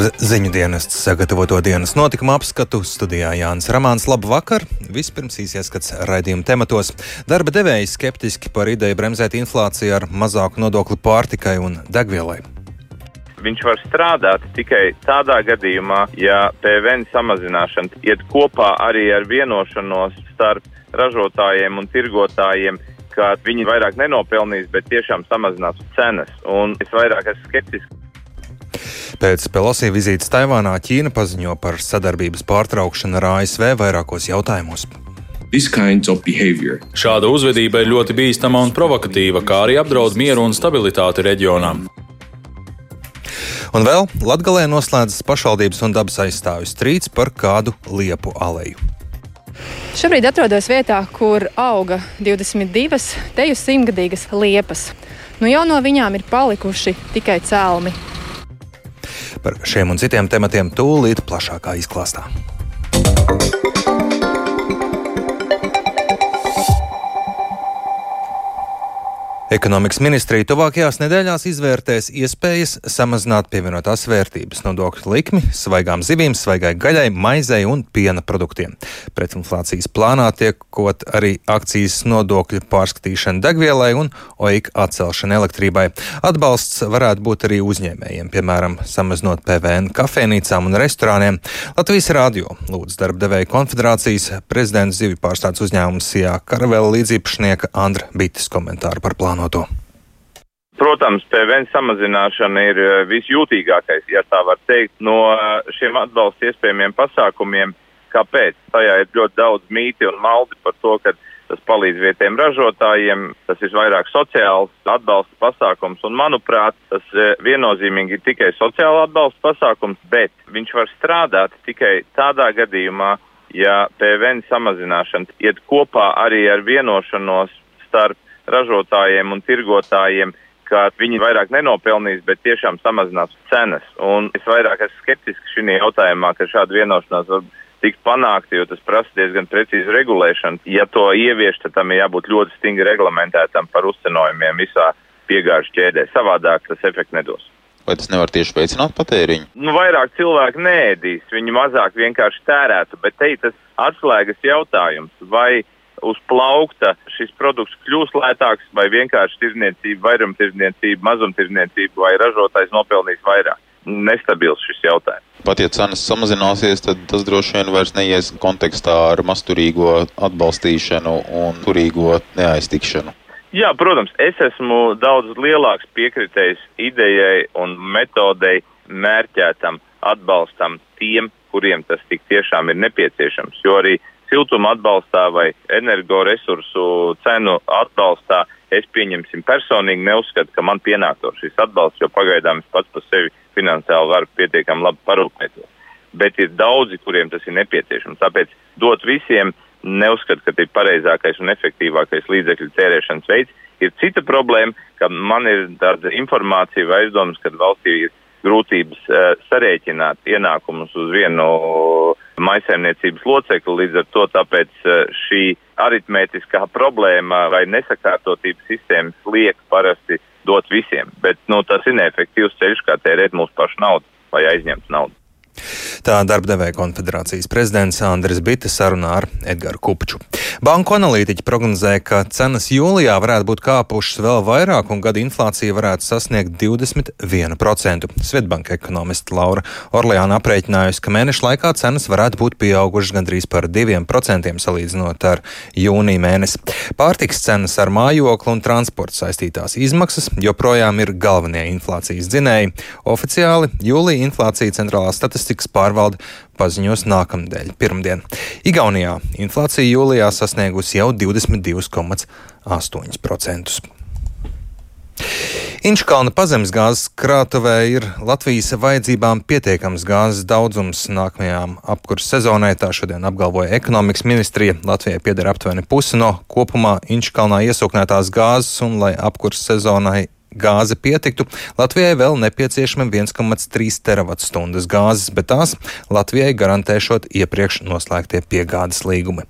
Ar ziņu dienestu sagatavoto dienas notikumu apskatu studijā Jānis Ramāns. Labvakar! Vispirms īsieskats raidījuma tematos. Darba devēji skeptiski par ideju bremzēt inflāciju ar mazāku nodokli pārtikai un degvielai. Viņš var strādāt tikai tādā gadījumā, ja PVN samazināšana iet kopā arī ar vienošanos starp ražotājiem un tirgotājiem, ka viņi vairāk nenopelnīs, bet tiešām samazinās cenas. Un es vairāk esmu skeptisks Pēc Pelosi vizītes Taivānā Ķīna paziņo par sadarbības pārtraukšanu ar ASV vairākos jautājumos. Šāda uzvedība ir ļoti bīstama un provokatīva, kā arī apdraud mieru un stabilitāti reģionā. Un vēl Latvijā noslēdzas pašvaldības un dabas aizstāvju strīds par kādu liepu aleju. Šobrīd atrodos vietā, kur auga 22 teju simtgadīgas liepas. Nu jau no viņām ir palikuši tikai cēlmi. Par šiem un citiem tematiem tūlīt plašākā izklāstā. Ekonomikas ministrija tuvākajās nedēļās izvērtēs iespējas samazināt pievienotās vērtības nodokļu likmi svaigām zivīm, svaigai gaļai, maizei un piena produktiem. Pretinflācijas plānā tiekot arī akcijas nodokļu pārskatīšana degvielai un OIK atcelšana elektrībai. Atbalsts varētu būt arī uzņēmējiem, piemēram, samazinot PVN kafejnīcām un restorāniem. Latvijas rādio lūdz darbdevēja konfederācijas prezidents zivju pārstādes uzņēmums Sijā Karavela līdzīpašnieka Andra Bites komentāru par plānu plānoto? Protams, PVN samazināšana ir eh, visjūtīgākais, ja tā var teikt, no eh, šiem atbalsta iespējamiem pasākumiem. Kāpēc? Tajā ir ļoti daudz mīti un maldi par to, ka tas palīdz vietiem ražotājiem, tas ir vairāk sociāls atbalsta pasākums, un manuprāt, tas eh, viennozīmīgi ir tikai sociāla atbalsta pasākums, bet viņš var strādāt tikai tādā gadījumā, ja PVN samazināšana iet kopā arī ar vienošanos starp ražotājiem un tirgotājiem, ka viņi vairāk nenopelnīs, bet tiešām samazinās cenas. Un es vairāk esmu skeptisks šajā jautājumā, ka šāda vienošanās var tikt panākta, jo tas prasa diezgan precīzu regulēšanu. Ja to ievieš, tad tam ir jābūt ļoti stingri reglamentētam par uzcenojumiem visā piegāžu ķēdē. Savādāk tas efekts nedos. Vai tas nevar tieši veicināt patēriņu? Nu, vairāk cilvēku nēdīs, viņi mazāk vienkārši tērētu, bet te ir tas atslēgas jautājums. Vai uz plaukta šis produkts kļūs lētāks, vai vienkārši tirdzniecība, vairumtirdzniecība, mazumtirdzniecība vai ražotājs nopelnīs vairāk. Nestabils šis jautājums. Pat ja cenas samazināsies, tad tas droši vien vairs neies kontekstā ar masturīgo atbalstīšanu un turīgo neaiztikšanu. Jā, protams, es esmu daudz lielāks piekritējs idejai un metodei mērķētam atbalstam tiem, kuriem tas tik tiešām ir nepieciešams. Jo arī siltuma atbalstā vai energoresursu cenu atbalstā, es pieņemsim personīgi neuzskatu, ka man pienāktos šis atbalsts, jo pagaidām es pats par sevi finansiāli varu pietiekami labi parūpēties. Bet ir daudzi, kuriem tas ir nepieciešams. Tāpēc dot visiem neuzskatu, ka tas ir pareizākais un efektīvākais līdzekļu tērēšanas veids. Ir cita problēma, ka man ir tāda informācija vai aizdomas, ka valstī ir grūtības uh, sarēķināt ienākumus uz vienu maisaimniecības locekli, līdz ar to tāpēc uh, šī aritmētiskā problēma vai nesakārtotības sistēmas liek parasti dot visiem, bet nu, tas ir neefektīvs ceļš, kā tērēt mūsu pašu naudu vai aizņemt naudu. Tā darbdevēja konfederācijas prezidents Andris Bitte sarunā ar Edgars Kupču. Banku analītiķi prognozē, ka cenas jūlijā varētu būt kāpušas vēl vairāk un gada inflācija varētu sasniegt 21%. Svetbanka ekonomiste Laura Orleāna aprēķinājusi, ka mēneša laikā cenas varētu būt pieaugušas gandrīz par 2% salīdzinot ar jūnija mēnesi. Pārtiks cenas ar mājokli un transportu saistītās izmaksas joprojām ir galvenie inflācijas dzinēji. Oficiāli jūlija inflācija centrālā statistikas pārvalde paziņos nākamnedēļ, pirmdien. Igaunijā inflācija jūlijā sasniegusi jau 22,8%. Inčkalna pazemesgāzes krātuvē ir Latvijas vajadzībām pietiekams gāzes daudzums nākamajām apkurses sezonai. Tā šodien apgalvoja ekonomikas ministrija. Latvijai pieder aptuveni pusi no kopumā Inčkalnā iesūknētās gāzes, un lai apkurses sezonai gāze pietiktu, Latvijai vēl nepieciešama 1,3 terawatstundas gāzes, bet tās Latvijai garantēšot iepriekš noslēgtie piegādes līgumi.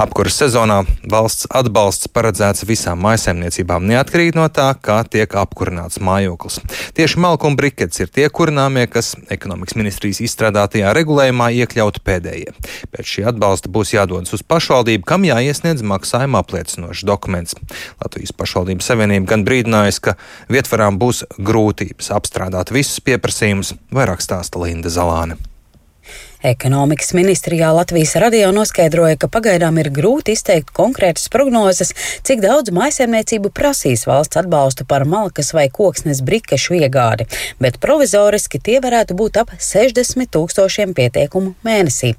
Apkuras sezonā valsts atbalsts paredzēts visām maisaimniecībām, neatkarīgi no tā, kā tiek apkurināts mājoklis. Tieši malku un brikets ir tie kurināmie, kas ekonomikas ministrijas izstrādātajā regulējumā iekļauti pēdējie. Pēc šī atbalsta būs jādodas uz pašvaldību, kam jāiesniedz maksājuma apliecinošs dokuments. Latvijas pašvaldības savienība gan brīdinājusi, ka vietvarām būs grūtības apstrādāt visus pieprasījumus, vairāk stāsta Linda Zalāne. Ekonomikas ministrijā Latvijas radio noskaidroja, ka pagaidām ir grūti izteikt konkrētas prognozes, cik daudz maisaimniecību prasīs valsts atbalstu par malkas vai koksnes brikešu iegādi, bet provizoriski tie varētu būt ap 60 tūkstošiem pieteikumu mēnesī.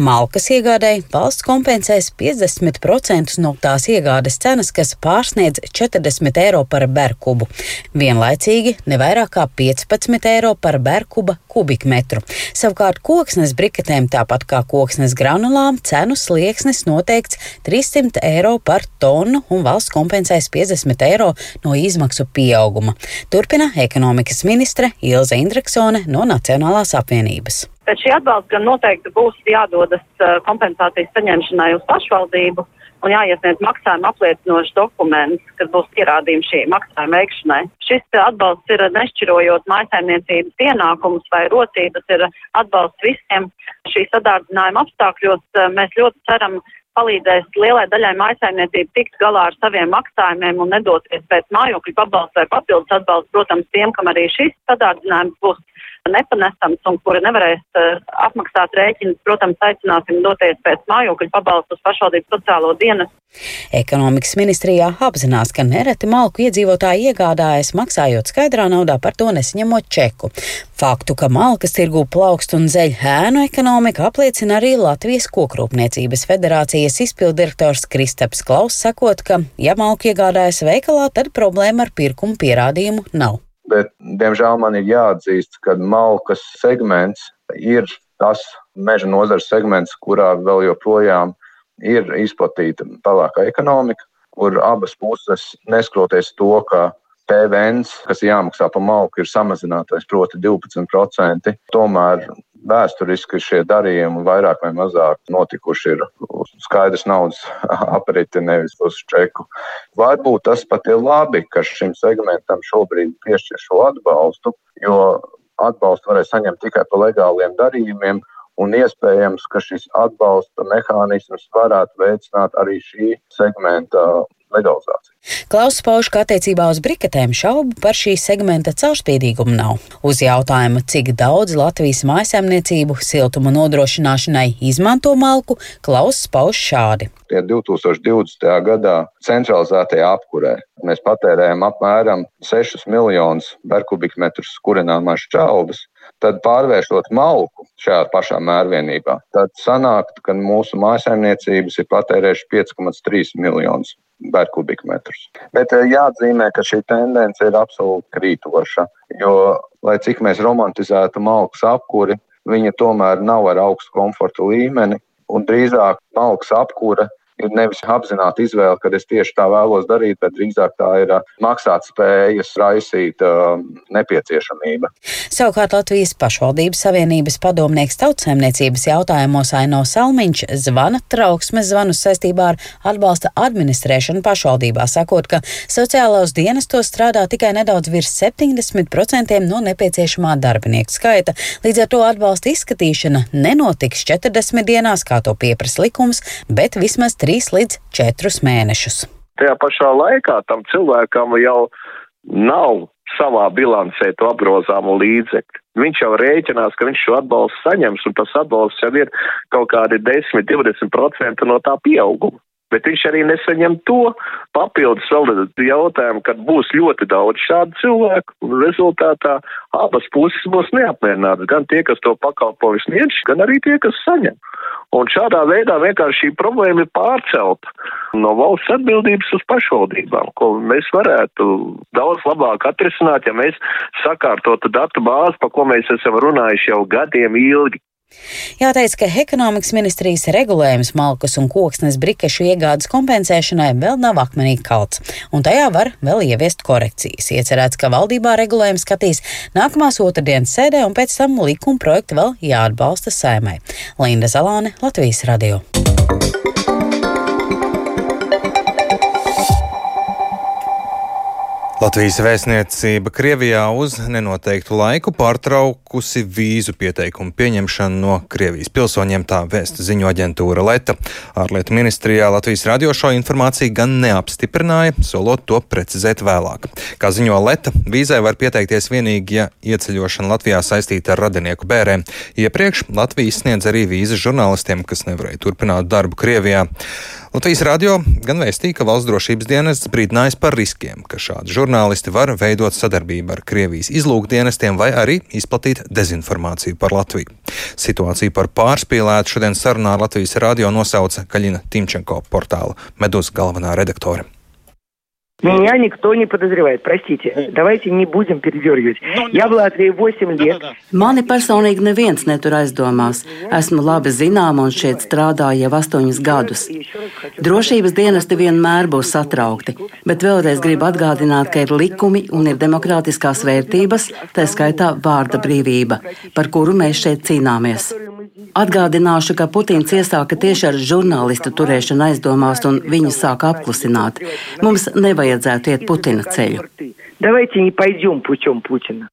Malkas iegādēji valsts kompensēs 50% no tās iegādes cenas, kas pārsniedz 40 eiro par berkubu. Vienlaicīgi ne vairāk kā 15 eiro par berkuba kubikmetru. Savukārt koksnes brikešu briketēm, tāpat kā koksnes granulām, cenu slieksnis noteikts 300 eiro par tonu un valsts kompensēs 50 eiro no izmaksu pieauguma. Turpina ekonomikas ministre Ilze Indreksone no Nacionālās apvienības. Pēc šī atbalsta gan noteikti būs jādodas uh, kompensācijas saņemšanai uz pašvaldību, un jāiesniedz maksājuma apliecinošs dokuments, kas būs pierādījums šī maksājuma veikšanai. Šis atbalsts ir nešķirojot maisaimniecības pienākumus vai rocības, ir atbalsts visiem. Šī sadārdzinājuma apstākļos eh, mēs ļoti ceram palīdzēs lielai daļai maisaimniecību tikt galā ar saviem maksājumiem un nedoties pēc mājokļu pabalstu vai papildus atbalstu, protams, tiem, kam arī šis sadārdzinājums būs nepanesams un kuri nevarēs uh, apmaksāt rēķinus, protams, aicināsim doties pēc mājokļu pabalstu uz pašvaldības sociālo dienas. Ekonomikas ministrijā apzinās, ka nereti malku iedzīvotāji iegādājas maksājot skaidrā naudā par to nesaņemot čeku. Faktu, ka malkas tirgū plaukst un zeļ ēnu ekonomika, apliecina arī Latvijas kokrūpniecības federācijas izpildirektors Kristaps Klaus, sakot, ka, ja malku iegādājas veikalā, tad problēma ar pirkumu pierādījumu nav bet, diemžēl, man ir jāatzīst, ka malkas segments ir tas meža nozares segments, kurā vēl joprojām ir izplatīta pelēkā ekonomika, kur abas puses neskroties to, ka PVN, kas jāmaksā par malku, ir samazinātais, proti 12%. Tomēr vēsturiski šie darījumi vairāk vai mazāk notikuši ir uz skaidrs naudas apriti, nevis uz čeku. Varbūt tas pat ir labi, ka šim segmentam šobrīd piešķir šo atbalstu, jo atbalstu varēs saņemt tikai par legāliem darījumiem. Un iespējams, ka šis atbalsta mehānisms varētu veicināt arī šī segmenta legalizāciju. Klauss pauž, ka attiecībā uz briketēm šaubu par šī segmenta caurspīdīgumu nav. Uz jautājumu, cik daudz Latvijas mājsaimniecību siltuma nodrošināšanai izmanto malku, Klauss pauž šādi. Tie 2020. gadā centralizētajā apkurē mēs patērējam apmēram 6 miljonus berkubikmetrus kurināmās šķaubas, tad pārvēršot malku šajā pašā mērvienībā, tad sanāk, ka mūsu mājsaimniecības ir patērējuši 5,3 miljonus bērkubikmetrus. Bet eh, jāatzīmē, ka šī tendence ir absolūti krītoša, jo, lai cik mēs romantizētu malku apkuri, viņa tomēr nav ar augstu komforta līmeni, un drīzāk malku apkura ir nevis apzināta izvēle, ka es tieši tā vēlos darīt, bet drīzāk tā ir maksāt spējas raisīt nepieciešamība. Savukārt Latvijas pašvaldības savienības padomnieks tautsēmniecības jautājumos Aino Salmiņš zvana trauksmes zvanus saistībā ar atbalsta administrēšanu pašvaldībā, sakot, ka sociālos dienestos strādā tikai nedaudz virs 70% no nepieciešamā darbinieku skaita. Līdz ar to atbalsta izskatīšana nenotiks 40 dienās, kā to pieprasa likums, bet vismaz 3 līdz 4 mēnešus. Tajā pašā laikā tam cilvēkam jau nav savā bilancē to apgrozāmo līdzekļu. Viņš jau rēķinās, ka viņš šo atbalstu saņems, un tas atbalsts jau ir kaut kādi 10-20% no tā pieauguma. Bet viņš arī nesaņem to papildus jautājumu, kad būs ļoti daudz šādu cilvēku, un rezultātā abas puses būs neapmierinātas. Gan tie, kas to pakalpojumu sniedz, gan arī tie, kas saņem. Un šādā veidā vienkārši šī problēma ir pārcelta no valsts atbildības uz pašvaldībām, ko mēs varētu daudz labāk atrisināt, ja mēs sakārtotu datu bāzi, pa ko mēs esam runājuši jau gadiem ilgi. Jāteic, ka ekonomikas ministrijas regulējums malkas un koksnes brikešu iegādes kompensēšanai vēl nav akmenīgi kalts, un tajā var vēl ieviest korekcijas. Iecerēts, ka valdībā regulējumu skatīs nākamās otrdienas sēdē, un pēc tam likuma projektu vēl jāatbalsta saimai. Linda Zalāne, Latvijas radio. Latvijas vēstniecība Krievijā uz nenoteiktu laiku pārtraukusi vīzu pieteikumu pieņemšanu no Krievijas pilsoņiem, tā vēsta ziņo aģentūra Leta. Ārlietu ministrijā Latvijas radio šo informāciju gan neapstiprināja, solot to precizēt vēlāk. Kā ziņo Leta, vīzai var pieteikties vienīgi, ja ieceļošana Latvijā saistīta ar radinieku bērēm. Iepriekš Latvijas sniedz arī vīzas žurnālistiem, kas nevarēja turpināt darbu Krievijā. Latvijas radio gan vēstīja, ka valsts drošības dienests brīdinājis par riskiem, ka šādi žurnālisti var veidot sadarbību ar Krievijas izlūkdienestiem vai arī izplatīt dezinformāciju par Latviju. Situāciju par pārspīlētu šodien sarunā ar Latvijas radio nosauca Kaļina Timčenko portāla Medus galvenā redaktore. Меня никто не подозревает, простите. Давайте не будем передергивать. Я в Латвии 8 лет. Mani personīgi neviens netur aizdomās. Esmu labi zināma un šeit strādāju jau astoņus gadus. Drošības dienesti vienmēr būs satraukti, bet vēlreiz gribu atgādināt, ka ir likumi un ir demokrātiskās vērtības, tā skaitā vārda brīvība, par kuru mēs šeit cīnāmies. Atgādināšu, ka Putins iesāka tieši ar žurnālistu turēšanu aizdomās un viņu sāka apklusināt. Mums nevajadzētu iet Putina ceļu. Давайте не пойдем путем Путина.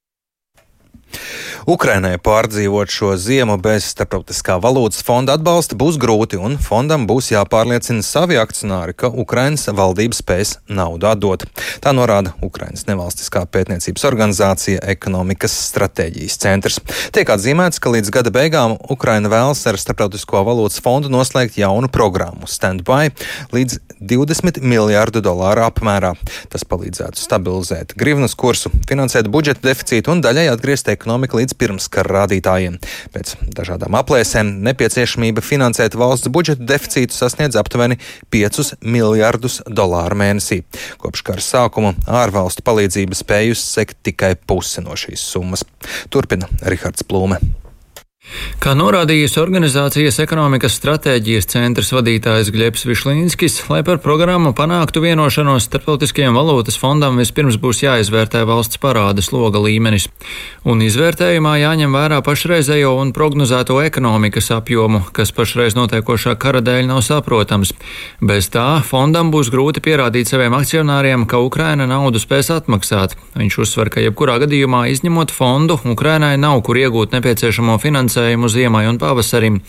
Ukrainai pārdzīvot šo ziemu bez starptautiskā valūtas fonda atbalsta būs grūti, un fondam būs jāpārliecina savi akcionāri, ka Ukrainas valdība spēs naudu atdot. Tā norāda Ukrainas nevalstiskā pētniecības organizācija Ekonomikas stratēģijas centrs. Tiek atzīmēts, ka līdz gada beigām Ukraina vēlas ar starptautisko valūtas fondu noslēgt jaunu programmu Standby līdz 20 miljārdu dolāru apmērā. Tas palīdzētu stabilizēt grivnas kursu, finansēt budžeta deficītu un daļai atgriezt ekonomiku līdz pirmskara rādītājiem. Pēc dažādām aplēsēm nepieciešamība finansēt valsts budžeta deficītu sasniedz aptuveni 5 miljardus dolāru mēnesī. Kopš kara sākuma ārvalstu palīdzība spējusi sekt tikai pusi no šīs summas. Turpina Rihards Plūme. Kā norādījis organizācijas ekonomikas stratēģijas centra vadītājs Glebs Višlīnskis, lai par programmu panāktu vienošanos starptautiskajiem valūtas fondam, vispirms būs jāizvērtē valsts parāda sloga līmenis. Un izvērtējumā jāņem vērā pašreizējo un prognozēto ekonomikas apjomu, kas pašreiz notiekošā kara dēļ nav saprotams. Bez tā fondam būs grūti pierādīt saviem akcionāriem, ka Ukraina naudu spēs atmaksāt. Viņš uzsver, ka jebkurā gadījumā izņemot fondu, Ukrainai nav kur iegūt nepieciešamo finansējumu finansējumu ziemai un pavasarim.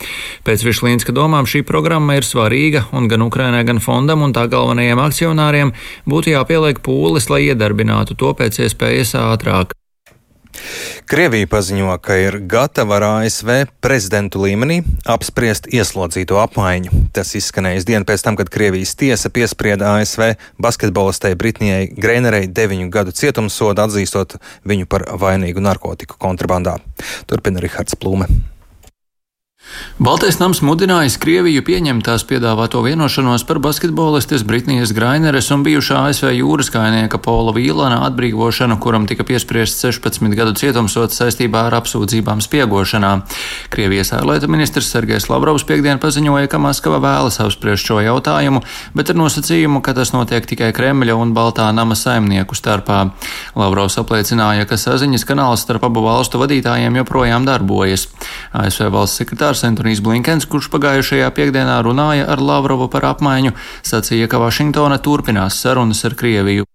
Pēc Višlīnska domām šī programma ir svarīga, un gan Ukrainai, gan fondam un tā galvenajiem akcionāriem būtu jāpieliek pūles, lai iedarbinātu to pēc iespējas ātrāk. Krievija paziņo, ka ir gatava ar ASV prezidentu līmenī apspriest ieslodzīto apmaiņu. Tas izskanējis dienu pēc tam, kad Krievijas tiesa piesprieda ASV basketbolistei Britnijai Greinerei deviņu gadu cietumsodu atzīstot viņu par vainīgu narkotiku kontrabandā. Turpina Rihards Plūme. Baltais nams mudinājis Krieviju pieņemt tās piedāvāto vienošanos par basketbolistes Britnijas Graineres un bijušā ASV jūras kainieka Pola Vīlana atbrīvošanu, kuram tika piespriests 16 gadu cietumsots saistībā ar apsūdzībām spiegošanā. Krievijas ārlietu ministrs Sergejs Lavrovs piekdien paziņoja, ka Maskava vēlas apspriest šo jautājumu, bet ar nosacījumu, ka tas notiek tikai Kremļa un Baltā nama saimnieku starpā. Lavrovs apliecināja, ka saziņas kanāls starp abu valstu vadītājiem joprojām darbojas. ASV valsts sekretārs Antonijs Blinkens, kurš pagājušajā piekdienā runāja ar Lavrovu par apmaiņu, sacīja, ka Vašingtona turpinās sarunas ar Krieviju.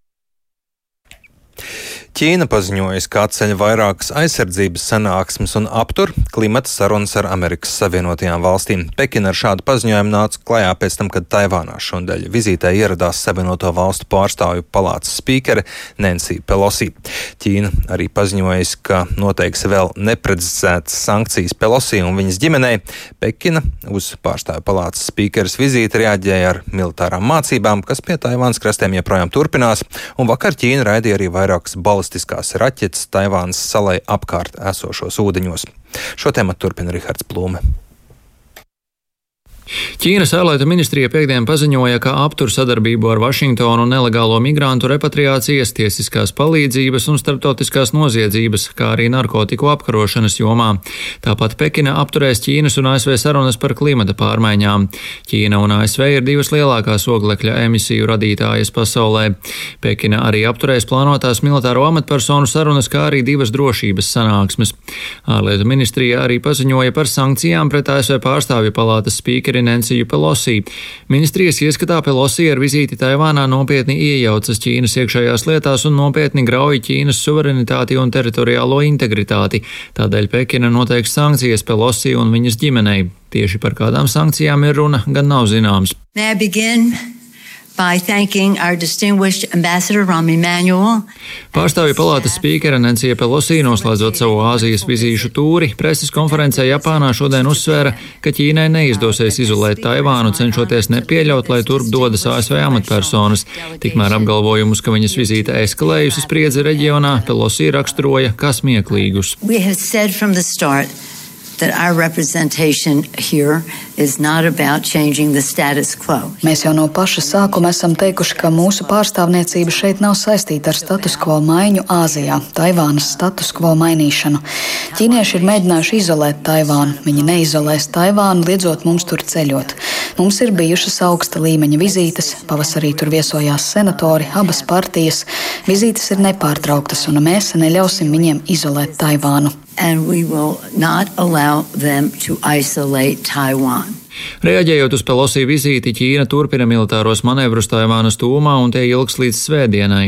Ķīna paziņojusi, ka atceļ vairākas aizsardzības sanāksmes un aptur klimata sarunas ar Amerikas Savienotajām valstīm. Pekina ar šādu paziņojumu nāca klajā pēc tam, kad Taivānā šodien vizītē ieradās Savienoto valstu pārstāvju palātas spīkere Nancy Pelosi. Ķīna arī paziņojusi, ka noteiks vēl neprecizētas sankcijas Pelosi un viņas ģimenei. Pekina uz pārstāvju palātas spīkeres vizīti reaģēja ar militārām mācībām, kas pie Taivānas krastiem joprojām turpinās, un vakar Ķīna raidīja arī vairākas balvas balistiskās raķetes Taivānas salai apkārt esošos ūdeņos. Šo tēmu turpina Rihards Plūme. Ķīnas ārlietu ministrija piekdien paziņoja, ka aptur sadarbību ar Vašingtonu nelegālo migrantu repatriācijas, tiesiskās palīdzības un starptautiskās noziedzības, kā arī narkotiku apkarošanas jomā. Tāpat Pekina apturēs Ķīnas un ASV sarunas par klimata pārmaiņām. Ķīna un ASV ir divas lielākās oglekļa emisiju radītājas pasaulē. Pekina arī apturēs plānotās militāro amatpersonu sarunas, kā arī divas drošības sanāksmes. Ārlietu ministrija arī paziņoja par sankcijām pret ASV pārstāvju palātas spīkeri ministri Nensiju Pelosī. Ministrijas ieskatā Pelosī ar vizīti Taivānā nopietni iejaucas Ķīnas iekšējās lietās un nopietni grauj Ķīnas suverenitāti un teritoriālo integritāti. Tādēļ Pekina noteiks sankcijas Pelosī un viņas ģimenei. Tieši par kādām sankcijām ir runa, gan nav zināms. I begin by thanking our distinguished ambassador Rami Manuel. Pārstāvju palātas spīkera Nancija Pelosī noslēdzot savu Āzijas vizīšu tūri, preses konferencē Japānā šodien uzsvēra, ka Ķīnai neizdosies izolēt Taivānu, cenšoties nepieļaut, lai turp dodas ASV amatpersonas. Tikmēr apgalvojumus, ka viņas vizīte eskalējusi spriedzi reģionā, Pelosī raksturoja kā smieklīgus that our representation here is not about changing the status quo. Mēs jau no paša sākuma esam teikuši, ka mūsu pārstāvniecība šeit nav saistīta ar status quo maiņu Āzijā, Taivānas status quo mainīšanu. Ķīnieši ir mēģinājuši izolēt Taivānu. Viņi neizolēs Taivānu, liedzot mums tur ceļot. Mums ir bijušas augsta līmeņa vizītes, pavasarī tur viesojās senatori, abas partijas. Vizītes ir nepārtrauktas, un mēs neļausim viņiem izolēt Taivānu and we will not allow them to isolate Taiwan. Reaģējot uz Pelosī vizīti, Ķīna turpina militāros manevrus Taivānas tūmā un tie ilgs līdz svētdienai.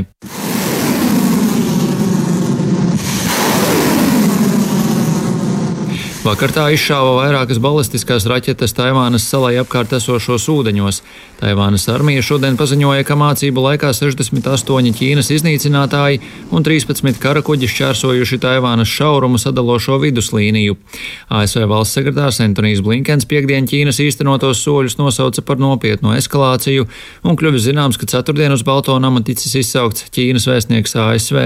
Vakar tā izšāva vairākas balistiskās raķetes Taivānas salai apkārt esošos ūdeņos. Taivānas armija šodien paziņoja, ka mācību laikā 68 Ķīnas iznīcinātāji un 13 karakuģi šķērsojuši Taivānas šaurumu sadalošo viduslīniju. ASV valsts sekretārs Antonijs Blinkens piekdien Ķīnas īstenotos soļus nosauca par nopietnu eskalāciju un kļuvis zināms, ka ceturtdien uz Balto nama ticis izsaukts Ķīnas vēstnieks ASV.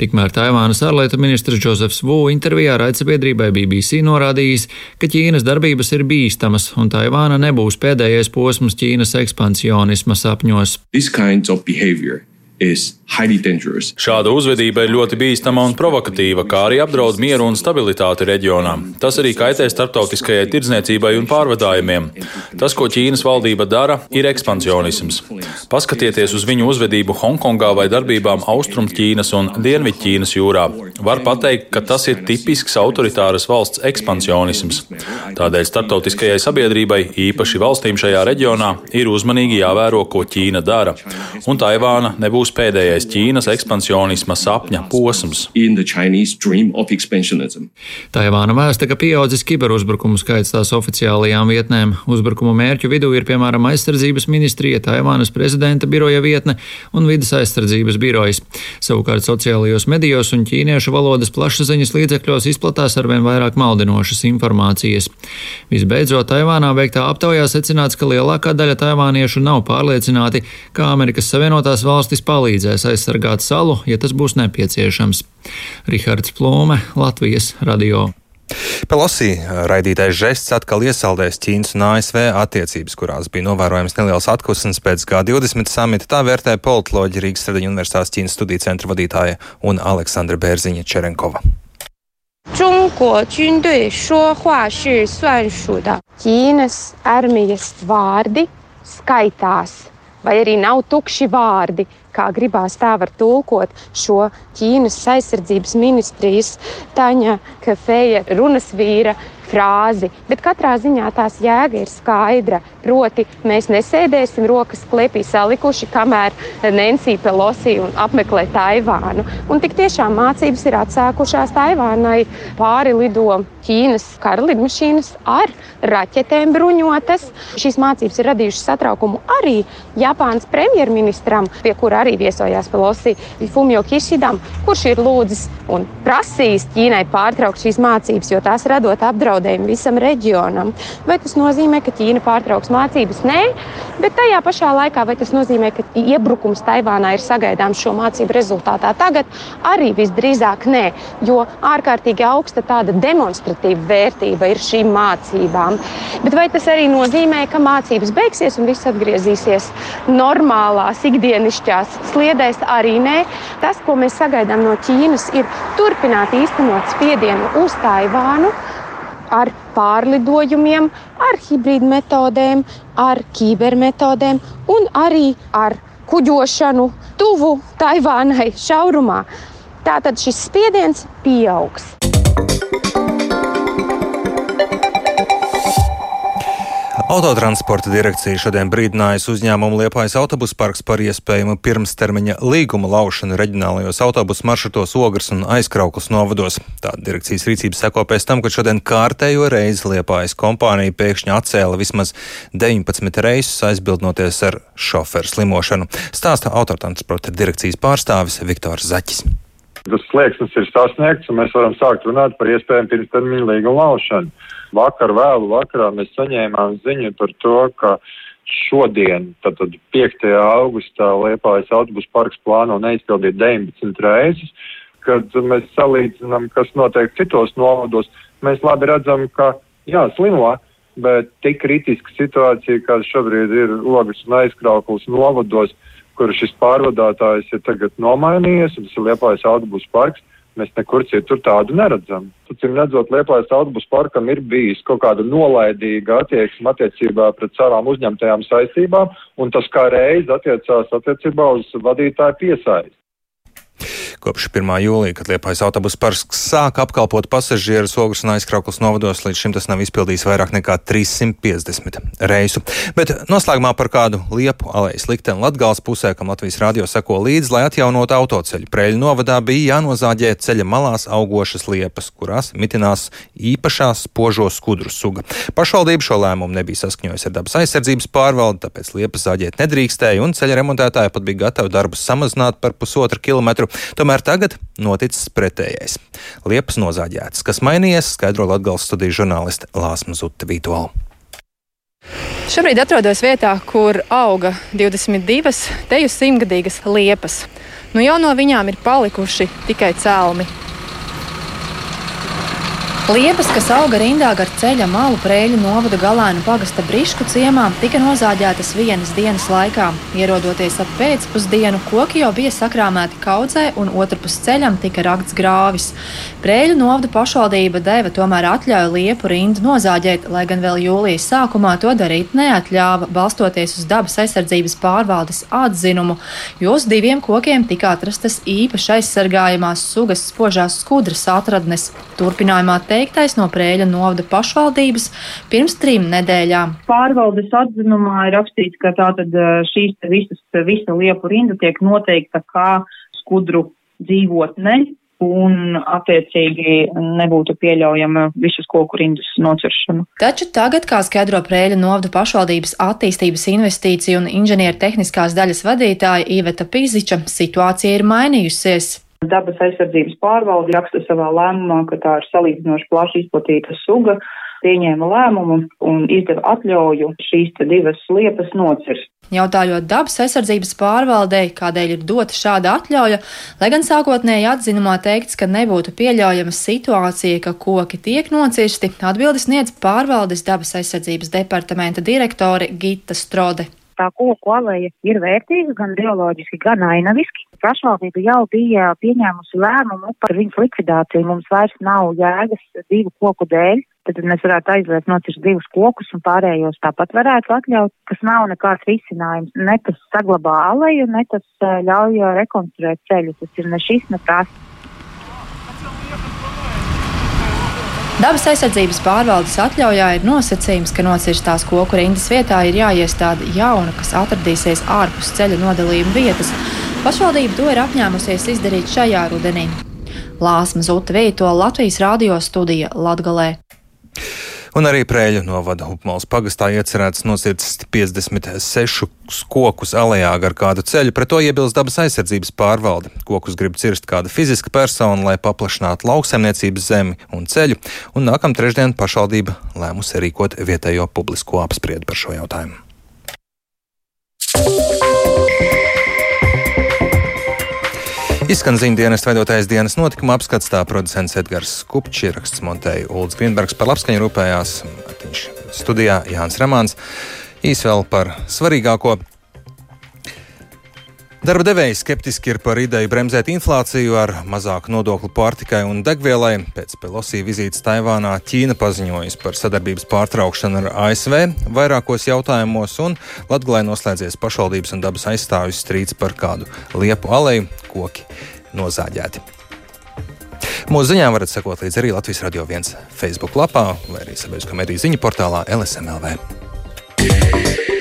Tikmēr Taivānas ārlietu ministrs Džozefs Vū intervijā raidsabiedrībai BBC norādījis, ka Ķīnas darbības ir bīstamas un Taivāna nebūs pēdējais posms Ķīnas ekspansionisma sapņos. Šāda uzvedība ir ļoti bīstama un provokatīva, kā arī apdraud mieru un stabilitāti reģionā. Tas arī kaitē starptautiskajai tirdzniecībai un pārvadājumiem. Tas, ko Ķīnas valdība dara, ir ekspansionisms. Paskatieties uz viņu uzvedību Hongkongā vai darbībām Austrumķīnas un Dienvidķīnas jūrā. Var pateikt, ka tas ir tipisks autoritāras valsts ekspansionisms. Tādēļ starptautiskajai sabiedrībai, īpaši valstīm šajā reģionā, ir uzmanīgi jāvēro, ko Ķīna dara. Un Taivāna nebūs būs pēdējais Ķīnas ekspansionisma sapņa posms. Taivāna vēsta, ka pieaudzis kiberuzbrukumu skaits tās oficiālajām vietnēm. Uzbrukumu mērķu vidū ir piemēram aizsardzības ministrija, Taivānas prezidenta biroja vietne un vidas aizsardzības birojas. Savukārt sociālajos medijos un ķīniešu valodas plašsaziņas līdzekļos izplatās arvien vairāk maldinošas informācijas. Visbeidzot, Taivānā veiktā aptaujā secināts, ka lielākā daļa taivāniešu nav pārliecināti, ka Amerikas Savienotās valstis palīdzēs aizsargāt salu, ja tas būs nepieciešams. Rihards Plūme, Latvijas radio. Pelosī raidītais žests atkal iesaldēs Ķīnas un ASV attiecības, kurās bija novērojams neliels atkusnes pēc G20 samita. Tā vērtē politoloģija Rīgas Stradiņa Universitātes Ķīnas studiju centra vadītāja un Aleksandra Bērziņa Čerenkova. 中国军队说话是算数的，Ķīnas armijas vārdi skaitās, vai arī nav tukši vārdi kā gribās tā var tulkot šo Ķīnas aizsardzības ministrijas Taņa Kafeja runas vīra frāzi, bet katrā ziņā tās jēga ir skaidra. Proti, mēs nesēdēsim rokas klēpī salikuši, kamēr Nancy Pelosi apmeklē Taivānu. Un tik tiešām mācības ir atsākušās Taivānai. Pāri lido Ķīnas kara lidmašīnas ar raķetēm bruņotas. Šīs mācības ir radījušas satraukumu arī Japānas premjerministram, pie kura arī viesojās Pelosi Fumio Kishidam, kurš ir lūdzis un prasījis Ķīnai pārtraukt šīs mācības, jo tās radot apdraudējumu visam reģionam. Vai tas nozīmē, ka Ķīna pārtrauks mācības? Nē, bet tajā pašā laikā vai tas nozīmē, ka iebrukums Taivānā ir sagaidāms šo mācību rezultātā? Tagad arī visdrīzāk nē, jo ārkārtīgi augsta tāda demonstratīva vērtība ir šīm mācībām. Bet vai tas arī nozīmē, ka mācības beigsies un viss atgriezīsies normālās, ikdienišķās sliedēs? Arī nē. Tas, ko mēs sagaidām no Ķīnas, ir turpināt īstenot spiedienu uz Taivānu ar pārlidojumiem, ar hibrīd metodēm, ar kibermetodēm un arī ar kuģošanu tuvu Taivānai šaurumā. Tātad šis spiediens pieaugs. Autotransporta direkcija šodien brīdinājusi uzņēmumu Liepājas autobusu parks par iespējamu pirmstermiņa līguma laušanu reģionālajos autobusu maršrutos Ogres un Aizkrauklas novados. Tāda direkcijas rīcība seko pēc tam, kad šodien kārtējo reizi Liepājas kompānija pēkšņi atcēla vismaz 19 reisus aizbildnoties ar šoferu slimošanu. Stāsta autotransporta direkcijas pārstāvis Viktors Zaķis. Tas slieksnis ir sasniegts, un mēs varam sākt runāt par iespējamu pirmstermiņa līguma laušanu. Vakar vēlu vakarā mēs saņēmām ziņu par to, ka šodien, tātad 5. augustā, Liepājas autobusu parks plāno neizpildīt 19 reizes. Kad mēs salīdzinām, kas notiek citos novados, mēs labi redzam, ka jā, slimo, bet tik kritiska situācija, kāda šobrīd ir Logas un aizkrauklis novados, kur šis pārvadātājs ir tagad nomainījies, un tas ir Liepājas autobusu parks, Mēs nekur citur tādu neredzam. Cim redzot, Liepājas autobusu parkam ir bijis kaut kāda nolaidīga attieksme attiecībā pret savām uzņemtajām saistībām, un tas kā reiz attiecās attiecībā uz vadītāju piesaisti. Kopš 1. jūlija, kad Liepājas autobusu parks sāka apkalpot pasažierus ogles un aizkrauklas novados, līdz šim tas nav izpildījis vairāk nekā 350 reisu. Bet noslēgumā par kādu liepu alejas likteni Latgals pusē, kam Latvijas radio seko līdzi, lai atjaunotu autoceļu. Preļu novadā bija jānozāģē ceļa malās augošas liepas, kurās mitinās īpašā spožo skudru suga. Pašvaldība šo lēmumu nebija saskaņojusi ar dabas aizsardzības pārvaldi, tāpēc liepas zāģēt nedrīkstēja, un ceļa remontētāji pat bija gatavi darbus samazināt par pusotru kilometru. Tomēr Tomēr tagad noticis pretējais. Liepas nozāģētas, kas mainījies, skaidro Latvijas studiju žurnāliste Lāsma Zutta Vītola. Šobrīd atrodos vietā, kur auga 22 teju simtgadīgas liepas. Nu jau no viņām ir palikuši tikai cēlmi. Liepas, kas auga rindā gar ceļa malu prēļu novada galēnu pagasta brišku ciemā, tika nozāģētas vienas dienas laikā. Ierodoties ap pēcpusdienu, koki jau bija sakrāmēti kaudzē, un otrpus ceļam tika rakts grāvis. Prēļu novada pašvaldība deva tomēr atļauju liepu rindu nozāģēt, lai gan vēl jūlijas sākumā to darīt neatļāva, balstoties uz dabas aizsardzības pārvaldes atzinumu, jo uz diviem kokiem tika atrastas īpaši aizsargājamās sugas spožās skudras atradnes. Turpinājumā teiktais no Prēļa novada pašvaldības pirms trim nedēļām. Pārvaldes atzinumā ir rakstīts, ka tātad šīs visas, visa liepu rinda tiek noteikta kā skudru dzīvotne, un attiecīgi nebūtu pieļaujama visas koku rindas nociršana. Taču tagad, kā skaidro Prēļa novada pašvaldības attīstības investīciju un inženieru tehniskās daļas vadītāja Iveta Pīziča, situācija ir mainījusies. Dabas aizsardzības pārvalde raksta savā lēmumā, ka tā ir salīdzinoši plaši izplatīta suga, pieņēma lēmumu un izdeva atļauju šīs divas liepas nocirst. Jautājot dabas aizsardzības pārvaldei, kādēļ ir dota šāda atļauja, lai gan sākotnēji atzinumā teikts, ka nebūtu pieļaujama situācija, ka koki tiek nocirsti, atbildes sniedz pārvaldes dabas aizsardzības departamenta direktore Gita Strode tā koku aleja ir vērtīga gan bioloģiski, gan ainaviski. Pašvaldība jau bija pieņēmusi lēmumu par viņas likvidāciju. Mums vairs nav jēgas divu koku dēļ. Tad mēs varētu aizliegt nocirst divus kokus un pārējos tāpat varētu atļaut, kas nav nekāds risinājums. Ne tas saglabā aleju, ne tas ļauj rekonstruēt ceļu. Tas ir ne šis, ne tas. Dabas aizsardzības pārvaldes atļaujā ir nosacījums, ka nocirstās koku rindas vietā ir jāiestāda jauna, kas atradīsies ārpus ceļa nodalījuma vietas. Pašvaldība to ir apņēmusies izdarīt šajā rudenī. Lāsma Zuta Vīto Latvijas radio studija Latgalē. Un arī Prēļu novada Upmals pagastā iecerēts nosirst 56 kokus alejā gar kādu ceļu, pret to iebilst dabas aizsardzības pārvalde. Kokus grib cirst kāda fiziska persona, lai paplašinātu lauksaimniecības zemi un ceļu, un nākamā trešdiena pašvaldība lēmusi rīkot vietējo publisko apspriedu par šo jautājumu. Izskan ziņu dienas veidotais dienas notikuma apskats, tā producents Edgars Kupčs, ieraksts montēja Ulds Grīnbergs par labskaņu rūpējās, Matiņš studijā Jānis Ramāns. Īs vēl par svarīgāko. Darba devēji skeptiski ir par ideju bremzēt inflāciju ar mazāku nodokli pārtikai un degvielai. Pēc Pelosī vizītes Taivānā Ķīna paziņojusi par sadarbības pārtraukšanu ar ASV vairākos jautājumos, un Latvijā noslēdzies pašvaldības un dabas aizstāvju strīds par kādu liepu aleju, koki nozāģēti. Mūsu ziņām varat sekot līdzi arī Latvijas Radio 1 Facebook lapā vai arī sabiedriskā mediju ziņu portālā LSMLV. Yeah.